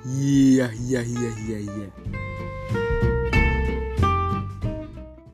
Iya, iya, iya, iya, iya.